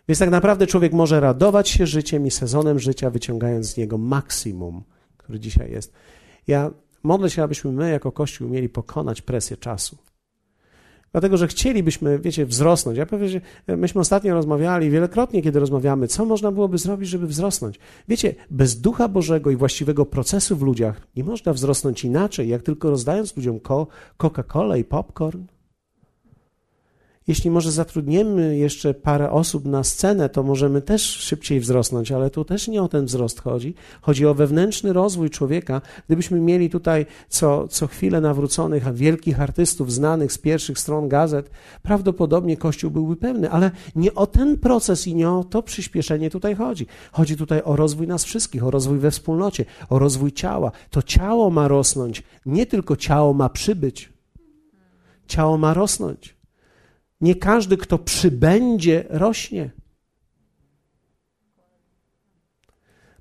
Więc tak naprawdę człowiek może radować się życiem i sezonem życia, wyciągając z niego maksimum, który dzisiaj jest. Ja modlę się, abyśmy my jako Kościół mieli pokonać presję czasu. Dlatego, że chcielibyśmy, wiecie, wzrosnąć. Ja powiem, że myśmy ostatnio rozmawiali, wielokrotnie, kiedy rozmawiamy, co można byłoby zrobić, żeby wzrosnąć. Wiecie, bez ducha Bożego i właściwego procesu w ludziach nie można wzrosnąć inaczej, jak tylko rozdając ludziom Coca-Colę i popcorn. Jeśli może zatrudniemy jeszcze parę osób na scenę, to możemy też szybciej wzrosnąć, ale tu też nie o ten wzrost chodzi. Chodzi o wewnętrzny rozwój człowieka. Gdybyśmy mieli tutaj co, co chwilę nawróconych, wielkich artystów znanych z pierwszych stron gazet, prawdopodobnie Kościół byłby pełny, ale nie o ten proces i nie o to przyspieszenie tutaj chodzi. Chodzi tutaj o rozwój nas wszystkich, o rozwój we wspólnocie, o rozwój ciała. To ciało ma rosnąć, nie tylko ciało ma przybyć. Ciało ma rosnąć. Nie każdy, kto przybędzie, rośnie.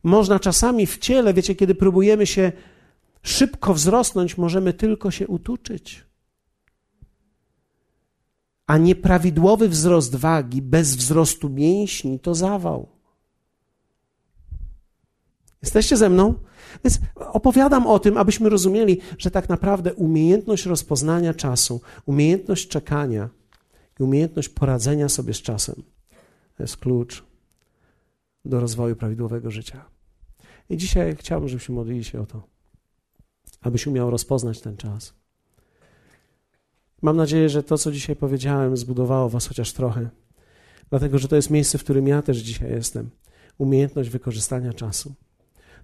Można czasami w ciele, wiecie, kiedy próbujemy się szybko wzrosnąć, możemy tylko się utuczyć. A nieprawidłowy wzrost wagi bez wzrostu mięśni to zawał. Jesteście ze mną? Więc opowiadam o tym, abyśmy rozumieli, że tak naprawdę umiejętność rozpoznania czasu, umiejętność czekania, umiejętność poradzenia sobie z czasem to jest klucz do rozwoju prawidłowego życia. I dzisiaj chciałbym, żebyśmy modlili się o to, abyś umiał rozpoznać ten czas. Mam nadzieję, że to, co dzisiaj powiedziałem, zbudowało Was chociaż trochę, dlatego że to jest miejsce, w którym ja też dzisiaj jestem. Umiejętność wykorzystania czasu.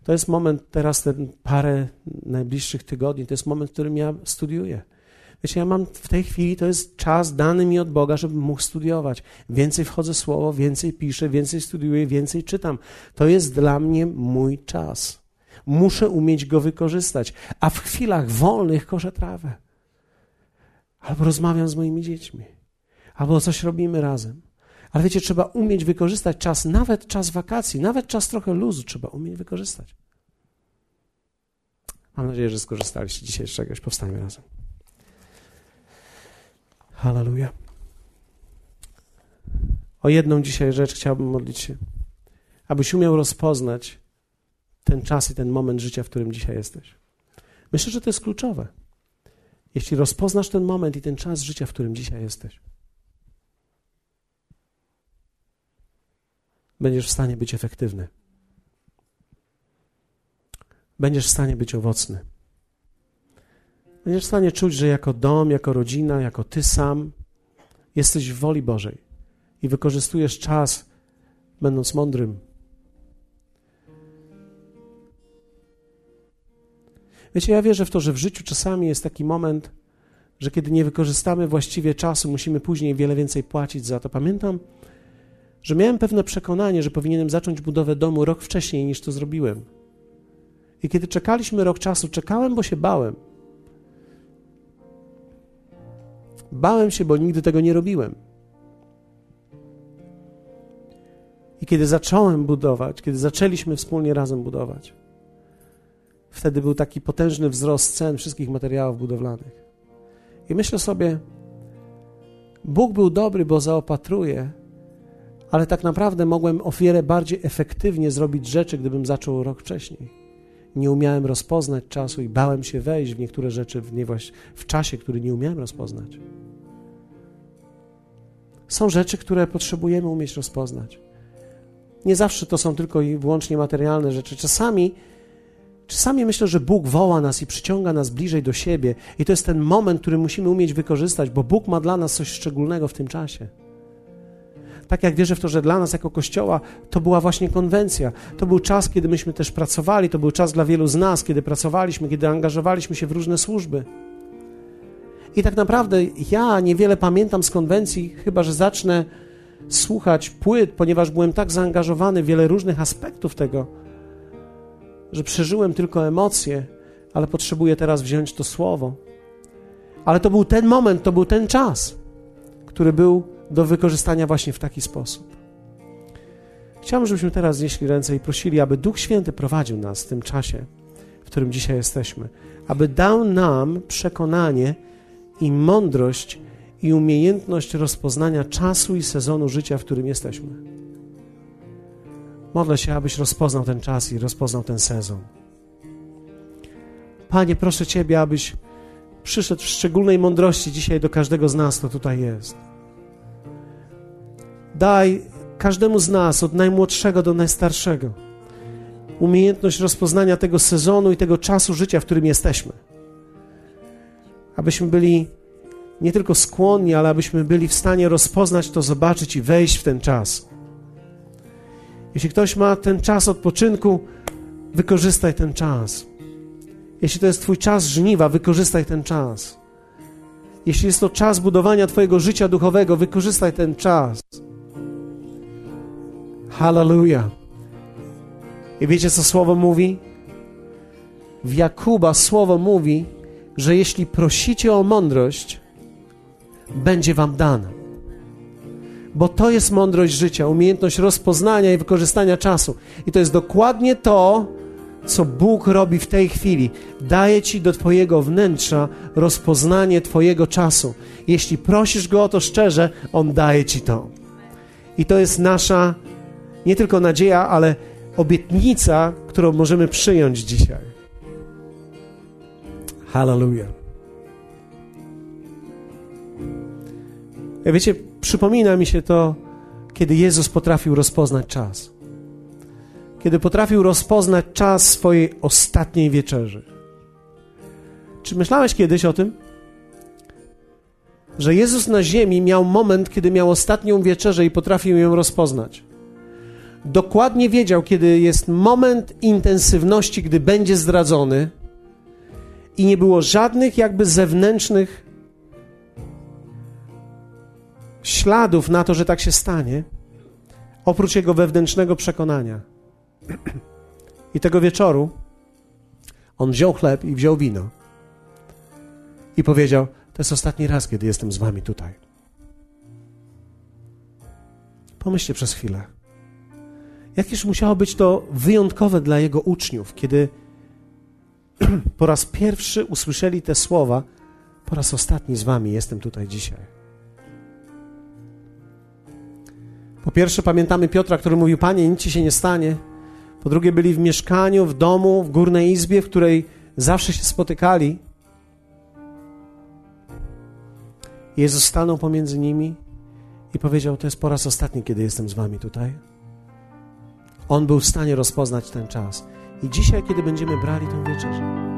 To jest moment, teraz ten parę najbliższych tygodni, to jest moment, w którym ja studiuję. Wiecie, ja mam w tej chwili, to jest czas dany mi od Boga, żebym mógł studiować. Więcej wchodzę w słowo, więcej piszę, więcej studiuję, więcej czytam. To jest dla mnie mój czas. Muszę umieć go wykorzystać. A w chwilach wolnych koszę trawę. Albo rozmawiam z moimi dziećmi. Albo coś robimy razem. Ale wiecie, trzeba umieć wykorzystać czas, nawet czas wakacji, nawet czas trochę luzu trzeba umieć wykorzystać. Mam nadzieję, że skorzystaliście dzisiaj z czegoś. Powstajmy razem. Halleluja. O jedną dzisiaj rzecz chciałbym modlić się, abyś umiał rozpoznać ten czas i ten moment życia, w którym dzisiaj jesteś. Myślę, że to jest kluczowe. jeśli rozpoznasz ten moment i ten czas życia, w którym dzisiaj jesteś, będziesz w stanie być efektywny. Będziesz w stanie być owocny. Będziesz w stanie czuć, że jako dom, jako rodzina, jako ty sam jesteś w woli Bożej i wykorzystujesz czas, będąc mądrym. Wiecie, ja wierzę w to, że w życiu czasami jest taki moment, że kiedy nie wykorzystamy właściwie czasu, musimy później wiele więcej płacić za to. Pamiętam, że miałem pewne przekonanie, że powinienem zacząć budowę domu rok wcześniej niż to zrobiłem. I kiedy czekaliśmy rok czasu, czekałem, bo się bałem. Bałem się, bo nigdy tego nie robiłem. I kiedy zacząłem budować, kiedy zaczęliśmy wspólnie razem budować, wtedy był taki potężny wzrost cen wszystkich materiałów budowlanych. I myślę sobie, Bóg był dobry, bo zaopatruje, ale tak naprawdę mogłem o wiele bardziej efektywnie zrobić rzeczy, gdybym zaczął rok wcześniej. Nie umiałem rozpoznać czasu i bałem się wejść w niektóre rzeczy w, niewłaś- w czasie, który nie umiałem rozpoznać. Są rzeczy, które potrzebujemy umieć rozpoznać. Nie zawsze to są tylko i wyłącznie materialne rzeczy. Czasami, czasami myślę, że Bóg woła nas i przyciąga nas bliżej do siebie, i to jest ten moment, który musimy umieć wykorzystać, bo Bóg ma dla nas coś szczególnego w tym czasie. Tak jak wierzę w to, że dla nas jako Kościoła to była właśnie konwencja. To był czas, kiedy myśmy też pracowali, to był czas dla wielu z nas, kiedy pracowaliśmy, kiedy angażowaliśmy się w różne służby. I tak naprawdę ja niewiele pamiętam z konwencji, chyba że zacznę słuchać płyt, ponieważ byłem tak zaangażowany w wiele różnych aspektów tego, że przeżyłem tylko emocje, ale potrzebuję teraz wziąć to słowo. Ale to był ten moment, to był ten czas, który był do wykorzystania właśnie w taki sposób. Chciałbym, żebyśmy teraz znieśli ręce i prosili, aby Duch Święty prowadził nas w tym czasie, w którym dzisiaj jesteśmy, aby dał nam przekonanie i mądrość i umiejętność rozpoznania czasu i sezonu życia, w którym jesteśmy. Modlę się, abyś rozpoznał ten czas i rozpoznał ten sezon. Panie, proszę Ciebie, abyś przyszedł w szczególnej mądrości dzisiaj do każdego z nas, kto tutaj jest. Daj każdemu z nas, od najmłodszego do najstarszego, umiejętność rozpoznania tego sezonu i tego czasu życia, w którym jesteśmy. Abyśmy byli nie tylko skłonni, ale abyśmy byli w stanie rozpoznać to, zobaczyć i wejść w ten czas. Jeśli ktoś ma ten czas odpoczynku, wykorzystaj ten czas. Jeśli to jest Twój czas żniwa, wykorzystaj ten czas. Jeśli jest to czas budowania Twojego życia duchowego, wykorzystaj ten czas. Hallelujah. I wiecie, co słowo mówi? W Jakuba słowo mówi, że jeśli prosicie o mądrość, będzie wam dana. Bo to jest mądrość życia, umiejętność rozpoznania i wykorzystania czasu. I to jest dokładnie to, co Bóg robi w tej chwili. Daje ci do Twojego wnętrza rozpoznanie Twojego czasu. Jeśli prosisz Go o to szczerze, On daje ci to. I to jest nasza nie tylko nadzieja, ale obietnica, którą możemy przyjąć dzisiaj. Hallelujah. Ja wiecie, przypomina mi się to, kiedy Jezus potrafił rozpoznać czas. Kiedy potrafił rozpoznać czas swojej ostatniej wieczerzy. Czy myślałeś kiedyś o tym? Że Jezus na ziemi miał moment, kiedy miał ostatnią wieczerzę i potrafił ją rozpoznać. Dokładnie wiedział, kiedy jest moment intensywności, gdy będzie zdradzony, i nie było żadnych jakby zewnętrznych śladów na to, że tak się stanie, oprócz jego wewnętrznego przekonania. I tego wieczoru on wziął chleb i wziął wino i powiedział: To jest ostatni raz, kiedy jestem z wami tutaj. Pomyślcie przez chwilę. Jakież musiało być to wyjątkowe dla jego uczniów, kiedy po raz pierwszy usłyszeli te słowa: Po raz ostatni z wami jestem tutaj dzisiaj. Po pierwsze, pamiętamy Piotra, który mówił: Panie, nic ci się nie stanie. Po drugie, byli w mieszkaniu, w domu, w górnej izbie, w której zawsze się spotykali. Jezus stanął pomiędzy nimi i powiedział: To jest po raz ostatni, kiedy jestem z wami tutaj. On był w stanie rozpoznać ten czas. I dzisiaj, kiedy będziemy brali tę wieczerzę,